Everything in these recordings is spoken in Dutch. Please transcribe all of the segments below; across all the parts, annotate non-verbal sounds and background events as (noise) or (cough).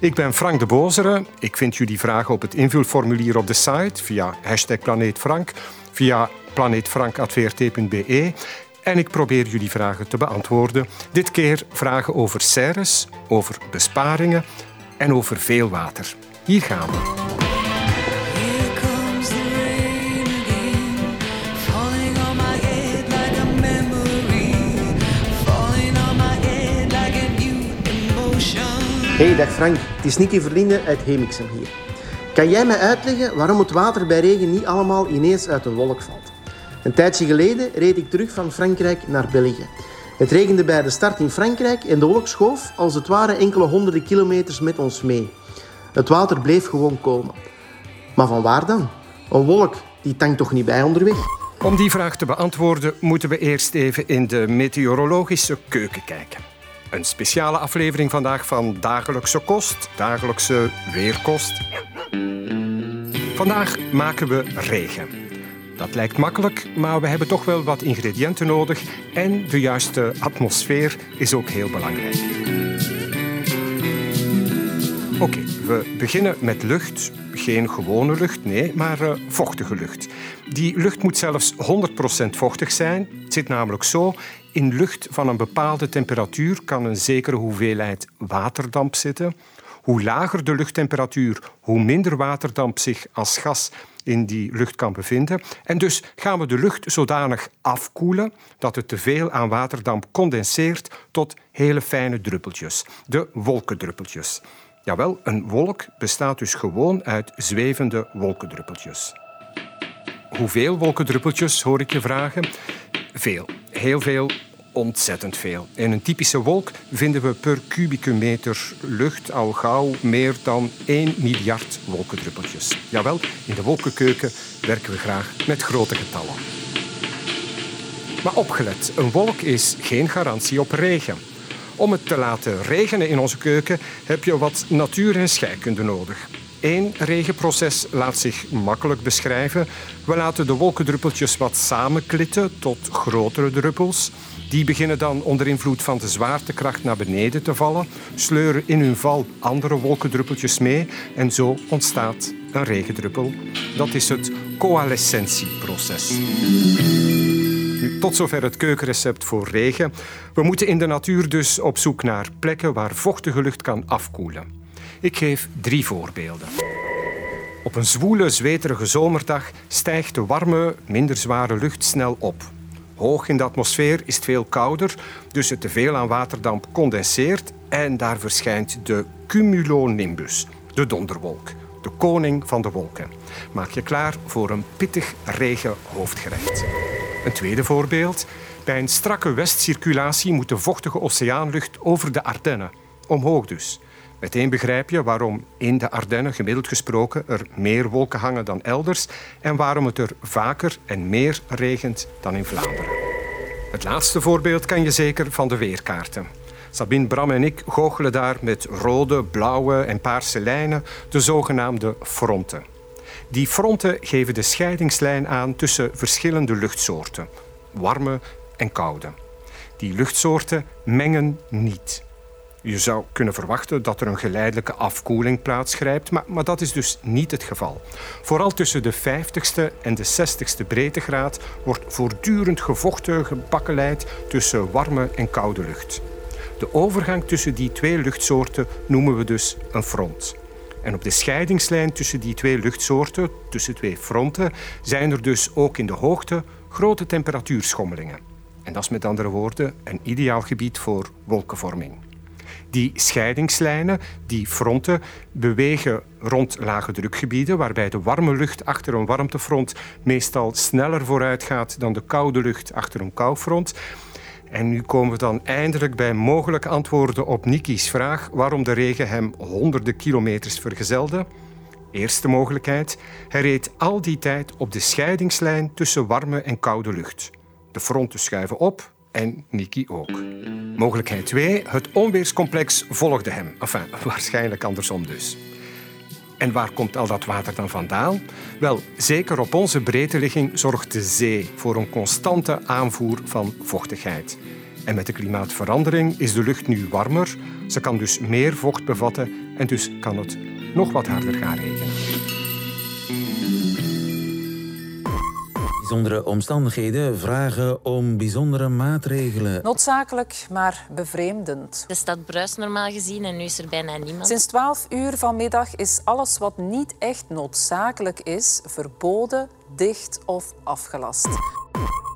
Ik ben Frank de Bozere. Ik vind jullie vragen op het invulformulier op de site via hashtag planeetfrank, via planeetfrank.vrt.be en ik probeer jullie vragen te beantwoorden. Dit keer vragen over serres, over besparingen en over veel water. Hier gaan we. Hey, dag Frank. Het is Nicky Verlinde uit Hemixem hier. Kan jij mij uitleggen waarom het water bij regen niet allemaal ineens uit de wolk valt? Een tijdje geleden reed ik terug van Frankrijk naar België. Het regende bij de start in Frankrijk en de wolk schoof als het ware enkele honderden kilometers met ons mee. Het water bleef gewoon komen. Maar van waar dan? Een wolk die tankt toch niet bij onderweg? Om die vraag te beantwoorden moeten we eerst even in de meteorologische keuken kijken. Een speciale aflevering vandaag van Dagelijkse Kost, Dagelijkse Weerkost. Vandaag maken we regen. Dat lijkt makkelijk, maar we hebben toch wel wat ingrediënten nodig en de juiste atmosfeer is ook heel belangrijk. Oké, we beginnen met lucht. Geen gewone lucht, nee, maar uh, vochtige lucht. Die lucht moet zelfs 100% vochtig zijn. Het zit namelijk zo, in lucht van een bepaalde temperatuur kan een zekere hoeveelheid waterdamp zitten. Hoe lager de luchttemperatuur, hoe minder waterdamp zich als gas in die lucht kan bevinden. En dus gaan we de lucht zodanig afkoelen dat het te veel aan waterdamp condenseert tot hele fijne druppeltjes, de wolkendruppeltjes. Jawel, een wolk bestaat dus gewoon uit zwevende wolkendruppeltjes. Hoeveel wolkendruppeltjes, hoor ik je vragen? Veel, heel veel, ontzettend veel. In een typische wolk vinden we per kubieke meter lucht al gauw meer dan 1 miljard wolkendruppeltjes. Jawel, in de wolkenkeuken werken we graag met grote getallen. Maar opgelet, een wolk is geen garantie op regen. Om het te laten regenen in onze keuken heb je wat natuur en scheikunde nodig. Eén regenproces laat zich makkelijk beschrijven. We laten de wolkendruppeltjes wat samenklitten tot grotere druppels. Die beginnen dan onder invloed van de zwaartekracht naar beneden te vallen, sleuren in hun val andere wolkendruppeltjes mee en zo ontstaat een regendruppel. Dat is het coalescentieproces. tot zover het keukenrecept voor regen. We moeten in de natuur dus op zoek naar plekken waar vochtige lucht kan afkoelen. Ik geef drie voorbeelden. Op een zwoele, zweterige zomerdag stijgt de warme, minder zware lucht snel op. Hoog in de atmosfeer is het veel kouder, dus het teveel aan waterdamp condenseert en daar verschijnt de cumulonimbus, de donderwolk, de koning van de wolken. Maak je klaar voor een pittig regenhoofdgerecht. Een tweede voorbeeld. Bij een strakke westcirculatie moet de vochtige oceaanlucht over de Ardennen, omhoog dus. Meteen begrijp je waarom in de Ardennen gemiddeld gesproken er meer wolken hangen dan elders en waarom het er vaker en meer regent dan in Vlaanderen. Het laatste voorbeeld kan je zeker van de weerkaarten. Sabine Bram en ik goochelen daar met rode, blauwe en paarse lijnen, de zogenaamde fronten. Die fronten geven de scheidingslijn aan tussen verschillende luchtsoorten, warme en koude. Die luchtsoorten mengen niet. Je zou kunnen verwachten dat er een geleidelijke afkoeling plaatsgrijpt, maar, maar dat is dus niet het geval. Vooral tussen de 50ste en de 60ste breedtegraad wordt voortdurend gevochten, gebakkeleid tussen warme en koude lucht. De overgang tussen die twee luchtsoorten noemen we dus een front. En op de scheidingslijn tussen die twee luchtsoorten, tussen twee fronten, zijn er dus ook in de hoogte grote temperatuurschommelingen. En dat is met andere woorden een ideaal gebied voor wolkenvorming. Die scheidingslijnen, die fronten, bewegen rond lage drukgebieden, waarbij de warme lucht achter een warmtefront meestal sneller vooruit gaat dan de koude lucht achter een koufront. En nu komen we dan eindelijk bij mogelijke antwoorden op Niki's vraag waarom de regen hem honderden kilometers vergezelde. Eerste mogelijkheid, hij reed al die tijd op de scheidingslijn tussen warme en koude lucht. De fronten schuiven op en Nicky ook. Mogelijkheid 2, het onweerscomplex volgde hem. Enfin, (laughs) waarschijnlijk andersom dus. En waar komt al dat water dan vandaan? Wel, zeker op onze breedteligging zorgt de zee voor een constante aanvoer van vochtigheid. En met de klimaatverandering is de lucht nu warmer, ze kan dus meer vocht bevatten en dus kan het nog wat harder gaan regenen. Bijzondere omstandigheden vragen om bijzondere maatregelen. Noodzakelijk, maar bevreemdend. De stad bruist normaal gezien en nu is er bijna niemand. Sinds 12 uur vanmiddag is alles wat niet echt noodzakelijk is verboden, dicht of afgelast.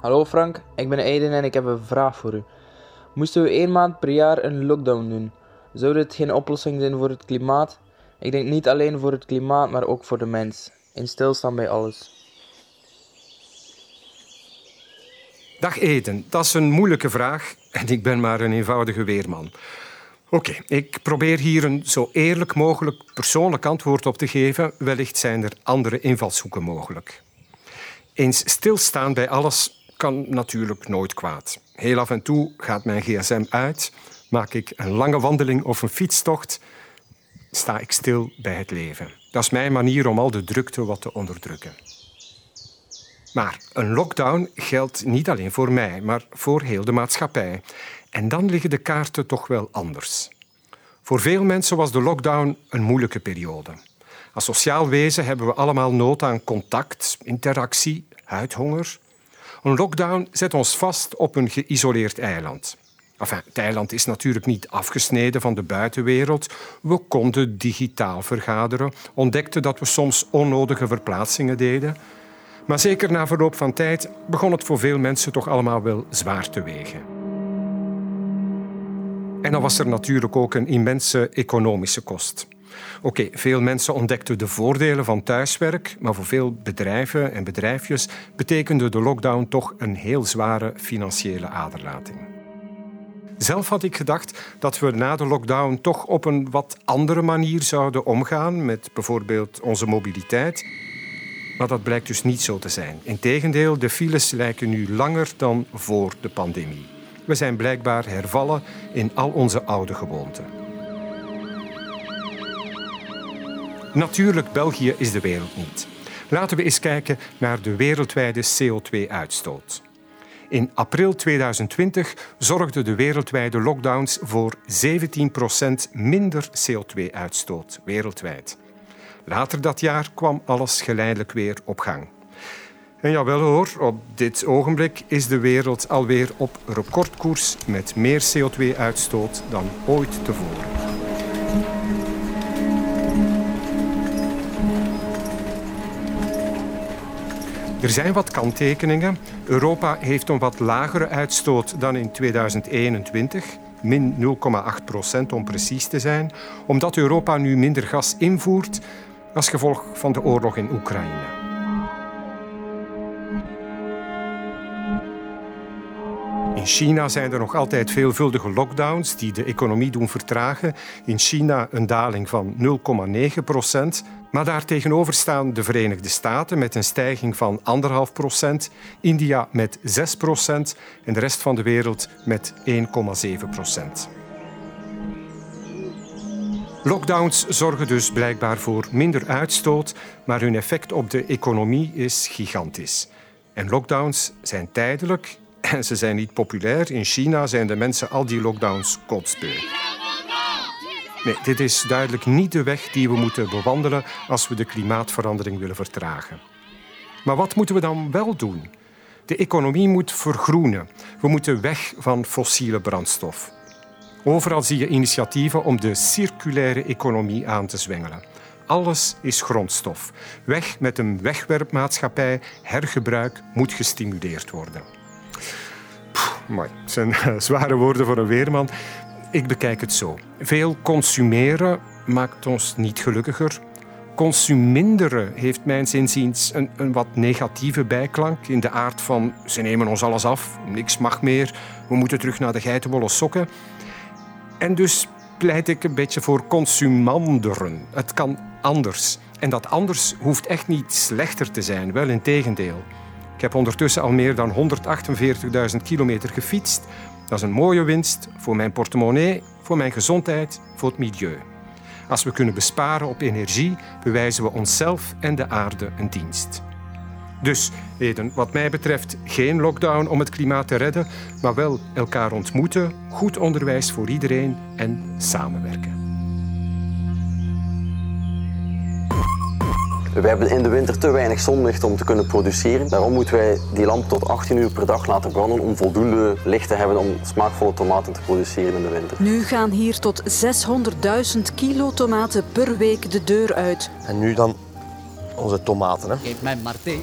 Hallo Frank, ik ben Aiden en ik heb een vraag voor u. Moesten we één maand per jaar een lockdown doen? Zou dit geen oplossing zijn voor het klimaat? Ik denk niet alleen voor het klimaat, maar ook voor de mens. In stilstaan bij alles. Dag Eden, dat is een moeilijke vraag en ik ben maar een eenvoudige weerman. Oké, ik probeer hier een zo eerlijk mogelijk persoonlijk antwoord op te geven. Wellicht zijn er andere invalshoeken mogelijk. Eens stilstaan bij alles kan natuurlijk nooit kwaad. Heel af en toe gaat mijn gsm uit, maak ik een lange wandeling of een fietstocht, sta ik stil bij het leven. Dat is mijn manier om al de drukte wat te onderdrukken. Maar een lockdown geldt niet alleen voor mij, maar voor heel de maatschappij. En dan liggen de kaarten toch wel anders. Voor veel mensen was de lockdown een moeilijke periode. Als sociaal wezen hebben we allemaal nood aan contact, interactie, huidhonger. Een lockdown zet ons vast op een geïsoleerd eiland. Enfin, het eiland is natuurlijk niet afgesneden van de buitenwereld. We konden digitaal vergaderen, ontdekten dat we soms onnodige verplaatsingen deden. Maar zeker na verloop van tijd begon het voor veel mensen toch allemaal wel zwaar te wegen. En dan was er natuurlijk ook een immense economische kost. Oké, veel mensen ontdekten de voordelen van thuiswerk, maar voor veel bedrijven en bedrijfjes betekende de lockdown toch een heel zware financiële aderlating. Zelf had ik gedacht dat we na de lockdown toch op een wat andere manier zouden omgaan met bijvoorbeeld onze mobiliteit. Maar dat blijkt dus niet zo te zijn. Integendeel, de files lijken nu langer dan voor de pandemie. We zijn blijkbaar hervallen in al onze oude gewoonten. Natuurlijk, België is de wereld niet. Laten we eens kijken naar de wereldwijde CO2-uitstoot. In april 2020 zorgden de wereldwijde lockdowns voor 17% minder CO2-uitstoot wereldwijd. Later dat jaar kwam alles geleidelijk weer op gang. En jawel hoor, op dit ogenblik is de wereld alweer op recordkoers met meer CO2-uitstoot dan ooit tevoren. Er zijn wat kanttekeningen. Europa heeft een wat lagere uitstoot dan in 2021, min 0,8 procent om precies te zijn, omdat Europa nu minder gas invoert als gevolg van de oorlog in Oekraïne. In China zijn er nog altijd veelvuldige lockdowns die de economie doen vertragen. In China een daling van 0,9 procent. Maar daartegenover staan de Verenigde Staten met een stijging van 1,5 procent, India met 6 procent en de rest van de wereld met 1,7 procent. Lockdowns zorgen dus blijkbaar voor minder uitstoot, maar hun effect op de economie is gigantisch. En lockdowns zijn tijdelijk en ze zijn niet populair. In China zijn de mensen al die lockdowns kotsbeu. Nee, dit is duidelijk niet de weg die we moeten bewandelen als we de klimaatverandering willen vertragen. Maar wat moeten we dan wel doen? De economie moet vergroenen. We moeten weg van fossiele brandstof. Overal zie je initiatieven om de circulaire economie aan te zwengelen. Alles is grondstof. Weg met een wegwerpmaatschappij. Hergebruik moet gestimuleerd worden. mooi. Het zijn (laughs) zware woorden voor een weerman. Ik bekijk het zo. Veel consumeren maakt ons niet gelukkiger. Consuminderen heeft mijns inziens een, een wat negatieve bijklank in de aard van ze nemen ons alles af, niks mag meer, we moeten terug naar de geitenwolle sokken. En dus pleit ik een beetje voor consumanderen. Het kan anders. En dat anders hoeft echt niet slechter te zijn, wel in tegendeel. Ik heb ondertussen al meer dan 148.000 kilometer gefietst. Dat is een mooie winst voor mijn portemonnee, voor mijn gezondheid, voor het milieu. Als we kunnen besparen op energie, bewijzen we onszelf en de aarde een dienst. Dus, Eden, wat mij betreft geen lockdown om het klimaat te redden, maar wel elkaar ontmoeten, goed onderwijs voor iedereen en samenwerken. We hebben in de winter te weinig zonlicht om te kunnen produceren. Daarom moeten wij die lamp tot 18 uur per dag laten branden om voldoende licht te hebben om smaakvolle tomaten te produceren in de winter. Nu gaan hier tot 600.000 kilo tomaten per week de deur uit. En nu dan onze tomaten. Hè. Geef mij maar thee,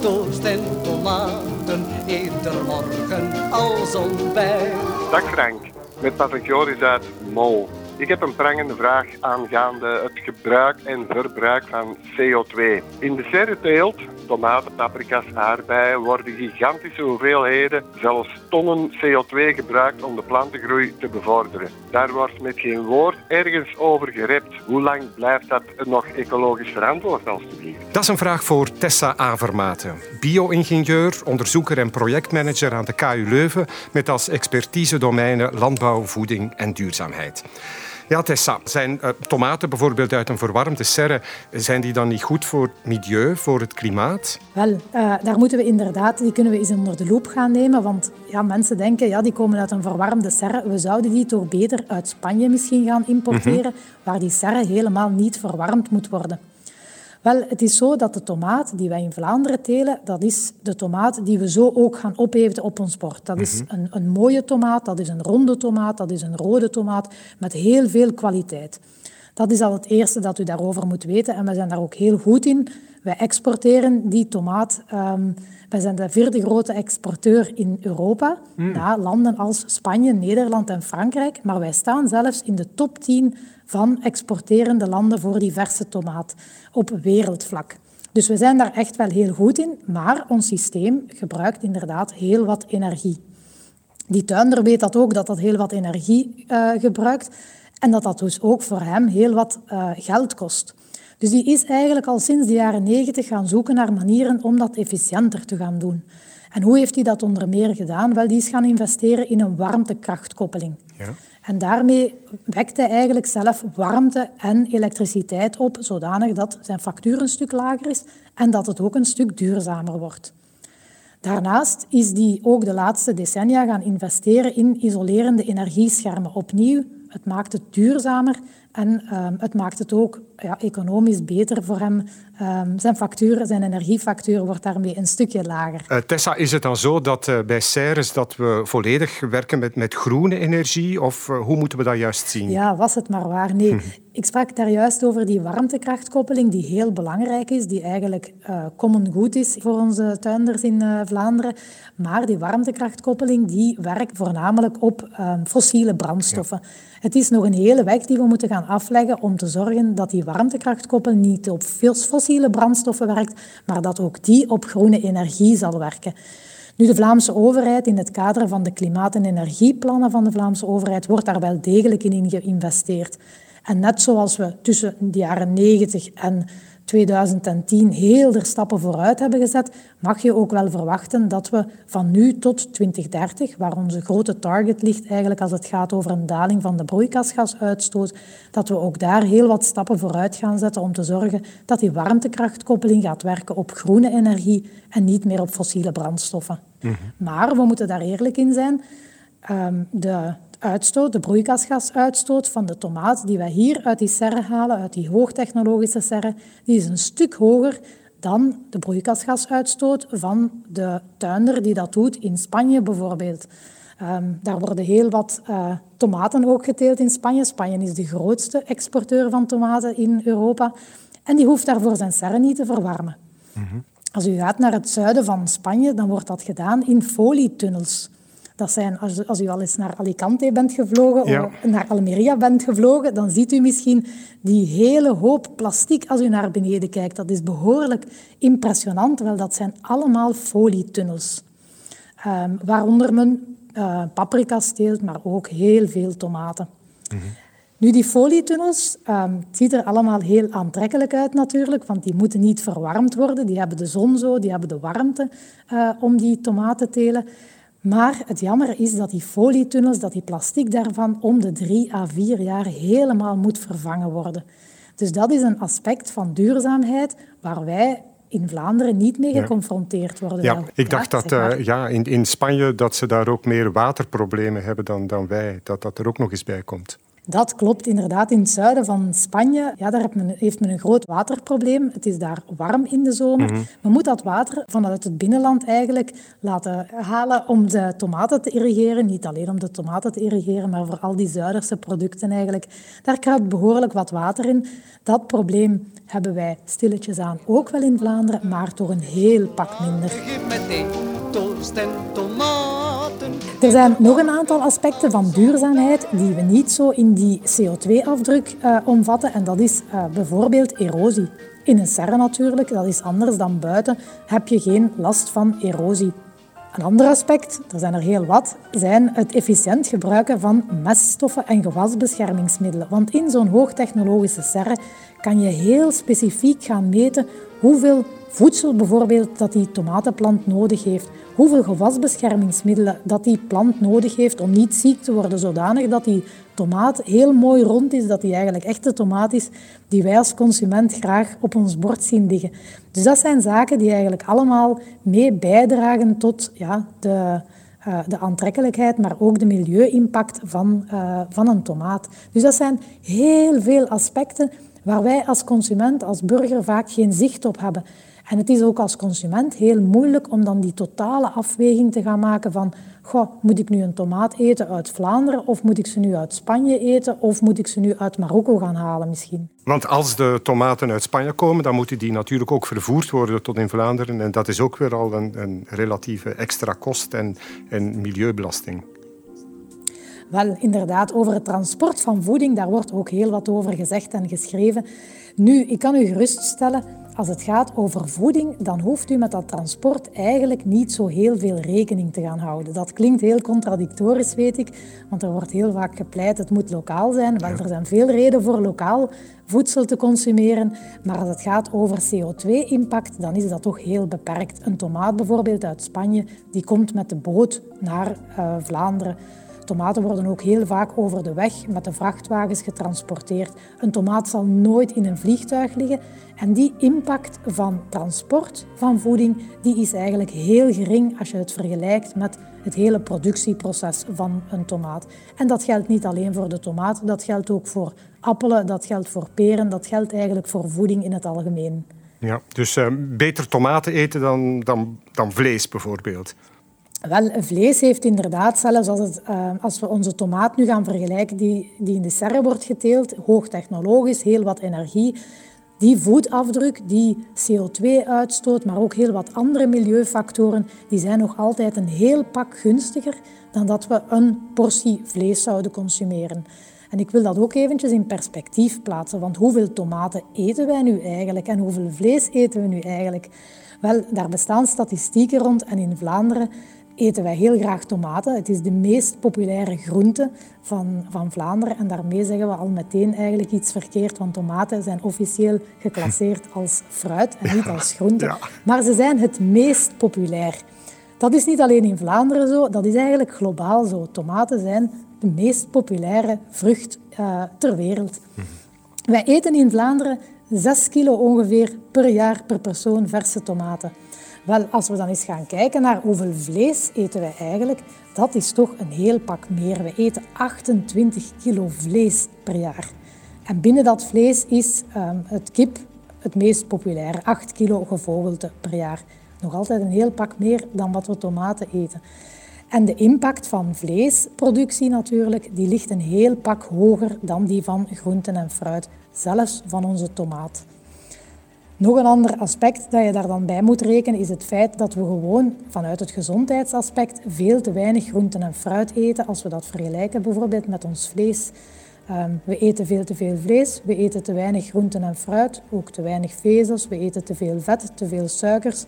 toast en tomaten, ieder morgen als ontbijt. Dag Frank, met Patrick Joris uit Mol. Ik heb een prangende vraag aangaande het gebruik en verbruik van CO2. In de serreteelt, tomaten, paprika's, aardbeien, worden gigantische hoeveelheden, zelfs tonnen CO2 gebruikt om de plantengroei te bevorderen. Daar wordt met geen woord ergens over gerept. Hoe lang blijft dat nog ecologisch verantwoord, alstublieft? Dat is een vraag voor Tessa Avermaten, bio-ingenieur, onderzoeker en projectmanager aan de KU Leuven met als expertise domeinen landbouw, voeding en duurzaamheid. Ja, Tessa, zijn uh, tomaten bijvoorbeeld uit een verwarmde serre, zijn die dan niet goed voor het milieu, voor het klimaat? Wel, uh, daar moeten we inderdaad, die kunnen we eens onder de loep gaan nemen, want ja, mensen denken, ja, die komen uit een verwarmde serre. We zouden die toch beter uit Spanje misschien gaan importeren, mm -hmm. waar die serre helemaal niet verwarmd moet worden. Wel, het is zo dat de tomaat die wij in Vlaanderen telen, dat is de tomaat die we zo ook gaan opeten op ons bord. Dat is een, een mooie tomaat, dat is een ronde tomaat, dat is een rode tomaat met heel veel kwaliteit. Dat is al het eerste dat u daarover moet weten en we zijn daar ook heel goed in. Wij exporteren die tomaat. Um, wij zijn de vierde grote exporteur in Europa, mm. na landen als Spanje, Nederland en Frankrijk. Maar wij staan zelfs in de top 10 van exporterende landen voor die verse tomaat op wereldvlak. Dus we zijn daar echt wel heel goed in, maar ons systeem gebruikt inderdaad heel wat energie. Die tuinder weet dat ook, dat dat heel wat energie uh, gebruikt en dat dat dus ook voor hem heel wat uh, geld kost. Dus die is eigenlijk al sinds de jaren negentig gaan zoeken naar manieren om dat efficiënter te gaan doen. En hoe heeft hij dat onder meer gedaan? Wel, die is gaan investeren in een warmtekrachtkoppeling. Ja. En daarmee wekt hij eigenlijk zelf warmte en elektriciteit op, zodanig dat zijn factuur een stuk lager is en dat het ook een stuk duurzamer wordt. Daarnaast is die ook de laatste decennia gaan investeren in isolerende energieschermen. Opnieuw, het maakt het duurzamer en um, het maakt het ook ja, economisch beter voor hem. Um, zijn factuur, zijn energiefactuur wordt daarmee een stukje lager. Uh, Tessa, is het dan zo dat uh, bij Ceres dat we volledig werken met, met groene energie? Of uh, hoe moeten we dat juist zien? Ja, was het maar waar. Nee, ik sprak daar juist over die warmtekrachtkoppeling die heel belangrijk is, die eigenlijk common goed is voor onze tuinders in Vlaanderen. Maar die warmtekrachtkoppeling die werkt voornamelijk op ehm, fossiele brandstoffen. Ja. Het is nog een hele weg die we moeten gaan afleggen om te zorgen dat die warmtekrachtkoppeling niet op fossiele brandstoffen werkt, maar dat ook die op groene energie zal werken. Nu, de Vlaamse overheid, in het kader van de klimaat- en energieplannen van de Vlaamse overheid, wordt daar wel degelijk in geïnvesteerd. En net zoals we tussen de jaren 90 en 2010 heel er stappen vooruit hebben gezet, mag je ook wel verwachten dat we van nu tot 2030, waar onze grote target ligt eigenlijk als het gaat over een daling van de broeikasgasuitstoot, dat we ook daar heel wat stappen vooruit gaan zetten om te zorgen dat die warmtekrachtkoppeling gaat werken op groene energie en niet meer op fossiele brandstoffen. Mm -hmm. Maar we moeten daar eerlijk in zijn. Um, de uitstoot, de broeikasgasuitstoot van de tomaat die wij hier uit die serre halen, uit die hoogtechnologische serre, die is een stuk hoger dan de broeikasgasuitstoot van de tuinder die dat doet in Spanje bijvoorbeeld. Um, daar worden heel wat uh, tomaten ook geteeld in Spanje. Spanje is de grootste exporteur van tomaten in Europa. En die hoeft daarvoor zijn serre niet te verwarmen. Mm -hmm. Als u gaat naar het zuiden van Spanje, dan wordt dat gedaan in folietunnels. Dat zijn, als, als u al eens naar Alicante bent gevlogen ja. of naar Almeria bent gevlogen, dan ziet u misschien die hele hoop plastic als u naar beneden kijkt. Dat is behoorlijk impressionant. Wel, dat zijn allemaal folietunnels. Um, waaronder men uh, paprika's teelt, maar ook heel veel tomaten. Mm -hmm. Nu, die folietunnels, um, het ziet er allemaal heel aantrekkelijk uit natuurlijk, want die moeten niet verwarmd worden. Die hebben de zon zo, die hebben de warmte uh, om die tomaten te telen. Maar het jammer is dat die folietunnels, dat die plastic daarvan om de drie à vier jaar helemaal moet vervangen worden. Dus dat is een aspect van duurzaamheid waar wij in Vlaanderen niet mee geconfronteerd worden. Ja, ik dacht dat uh, ja, in, in Spanje dat ze daar ook meer waterproblemen hebben dan, dan wij. Dat dat er ook nog eens bij komt. Dat klopt inderdaad. In het zuiden van Spanje ja, daar heeft men een groot waterprobleem. Het is daar warm in de zomer. Mm Men moet dat water vanuit het binnenland eigenlijk laten halen om de tomaten te irrigeren. Niet alleen om de tomaten te irrigeren, maar voor al die Zuiderse producten eigenlijk. Daar kruipt behoorlijk wat water in. Dat probleem hebben wij stilletjes aan ook wel in Vlaanderen, maar toch een heel pak minder. Er zijn nog een aantal aspecten van duurzaamheid die we niet zo in die CO2-afdruk uh, eh, omvatten. En dat is uh, bijvoorbeeld erosie. In een serre natuurlijk, dat is anders dan buiten, heb je geen last van erosie. Een ander aspect, er zijn er heel wat, zijn het efficiënt gebruiken van meststoffen en gewasbeschermingsmiddelen. Want in zo'n hoogtechnologische serre kan je heel specifiek gaan meten hoeveel voedsel bijvoorbeeld dat die tomatenplant nodig heeft. Hoeveel gewasbeschermingsmiddelen dat die plant nodig heeft om niet ziek te worden, zodanig dat die tomaat heel mooi rond is, dat die eigenlijk echt tomaat is die wij als consument graag op ons bord zien liggen. Dus dat zijn zaken die eigenlijk allemaal mee bijdragen tot ja, de, uh, de aantrekkelijkheid, maar ook de milieu-impact van, uh, van een tomaat. Dus dat zijn heel veel aspecten waar wij als consument, als burger vaak geen zicht op hebben. En het is ook als consument heel moeilijk om dan die totale afweging te gaan maken van goh, moet ik nu een tomaat eten uit Vlaanderen of moet ik ze nu uit Spanje eten of moet ik ze nu uit Marokko gaan halen misschien? Want als de tomaten uit Spanje komen, dan moeten die natuurlijk ook vervoerd worden tot in Vlaanderen. En dat is ook weer al een, een relatieve extra kost en, en milieubelasting. Wel, inderdaad, over het transport van voeding, daar wordt ook heel wat over gezegd en geschreven. Nu, ik kan u geruststellen, als het gaat over voeding, dan hoeft u met dat transport eigenlijk niet zo heel veel rekening te gaan houden. Dat klinkt heel contradictorisch, weet ik, want er wordt heel vaak gepleit het moet lokaal zijn. Wel, er zijn veel redenen voor lokaal voedsel te consumeren, maar als het gaat over CO2-impact, dan is dat toch heel beperkt. Een tomaat bijvoorbeeld uit Spanje, die komt met de boot naar uh, Vlaanderen. Tomaten worden ook heel vaak over de weg met de vrachtwagens getransporteerd. Een tomaat zal nooit in een vliegtuig liggen. En die impact van transport van voeding die is eigenlijk heel gering als je het vergelijkt met het hele productieproces van een tomaat. En dat geldt niet alleen voor de tomaat, dat geldt ook voor appelen, dat geldt voor peren, dat geldt eigenlijk voor voeding in het algemeen. Ja, dus uh, beter tomaten eten dan, dan, dan vlees bijvoorbeeld. Wel, vlees heeft inderdaad, zelfs als, het, uh, als we onze tomaat nu gaan vergelijken, die, die in de serre wordt geteeld, hoogtechnologisch, heel wat energie, die voetafdruk, die CO2-uitstoot, maar ook heel wat andere milieufactoren, die zijn nog altijd een heel pak gunstiger dan dat we een portie vlees zouden consumeren. En ik wil dat ook eventjes in perspectief plaatsen, want hoeveel tomaten eten wij nu eigenlijk en hoeveel vlees eten we nu eigenlijk? Wel, daar bestaan statistieken rond en in Vlaanderen eten wij heel graag tomaten. Het is de meest populaire groente van, van Vlaanderen. En daarmee zeggen we al meteen eigenlijk iets verkeerd, want tomaten zijn officieel geclasseerd (laughs) als fruit en niet als groente. Maar ze zijn het meest populair. Dat is niet alleen in Vlaanderen zo, dat is eigenlijk globaal zo. Tomaten zijn de meest populaire vrucht uh, ter wereld. Wij eten in Vlaanderen 6 kilo ongeveer per jaar per persoon verse tomaten. Wel, als we dan eens gaan kijken naar hoeveel vlees eten wij eigenlijk, dat is toch een heel pak meer. We eten 28 kilo vlees per jaar. En binnen dat vlees is um, het kip het meest populair, 8 kilo gevogelte per jaar. Nog altijd een heel pak meer dan wat we tomaten eten. En de impact van vleesproductie natuurlijk, die ligt een heel pak hoger dan die van groenten en fruit, zelfs van onze tomaat. Nog een ander aspect dat je daar dan bij moet rekenen is het feit dat we gewoon vanuit het gezondheidsaspect veel te weinig groenten en fruit eten als we dat vergelijken bijvoorbeeld met ons vlees. Ehm, we eten veel te veel vlees, we eten te weinig groenten en fruit, ook te weinig vezels, we eten te veel vet, te veel suikers.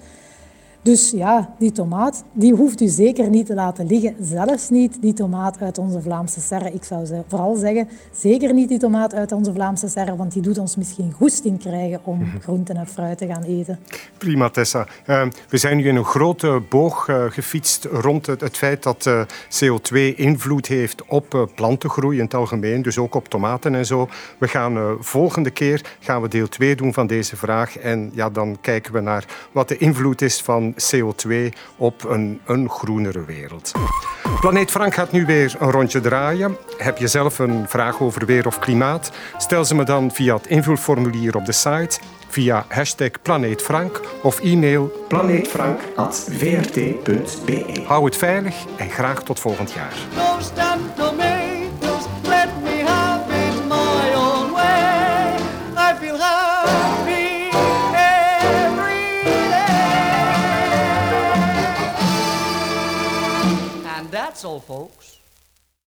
Dus ja, die tomaat, die hoeft u zeker niet te laten liggen. Zelfs niet die tomaat uit onze Vlaamse serre. Ik zou ze vooral zeggen, zeker niet die tomaat uit onze Vlaamse serre, want die doet ons misschien goesting krijgen om Mhm. groenten en fruit te gaan eten. Prima, Tessa. Uh, we zijn nu in een grote boog uh, gefietst rond het, het feit dat uh, CO2 invloed heeft op plantengroei in het algemeen, dus ook op tomaten en zo. We gaan volgende keer gaan we deel 2 doen van deze vraag en ja, dan kijken we naar wat de invloed is van CO2 op een, een groenere wereld. Planeet Frank gaat nu weer een rondje draaien. Heb je zelf een vraag over weer of klimaat? Stel ze me dan via het invulformulier op de site, via hashtag planeetfrank of e-mail planeetfrank.vrt.be. Hou het veilig en graag tot volgend jaar. All, folks.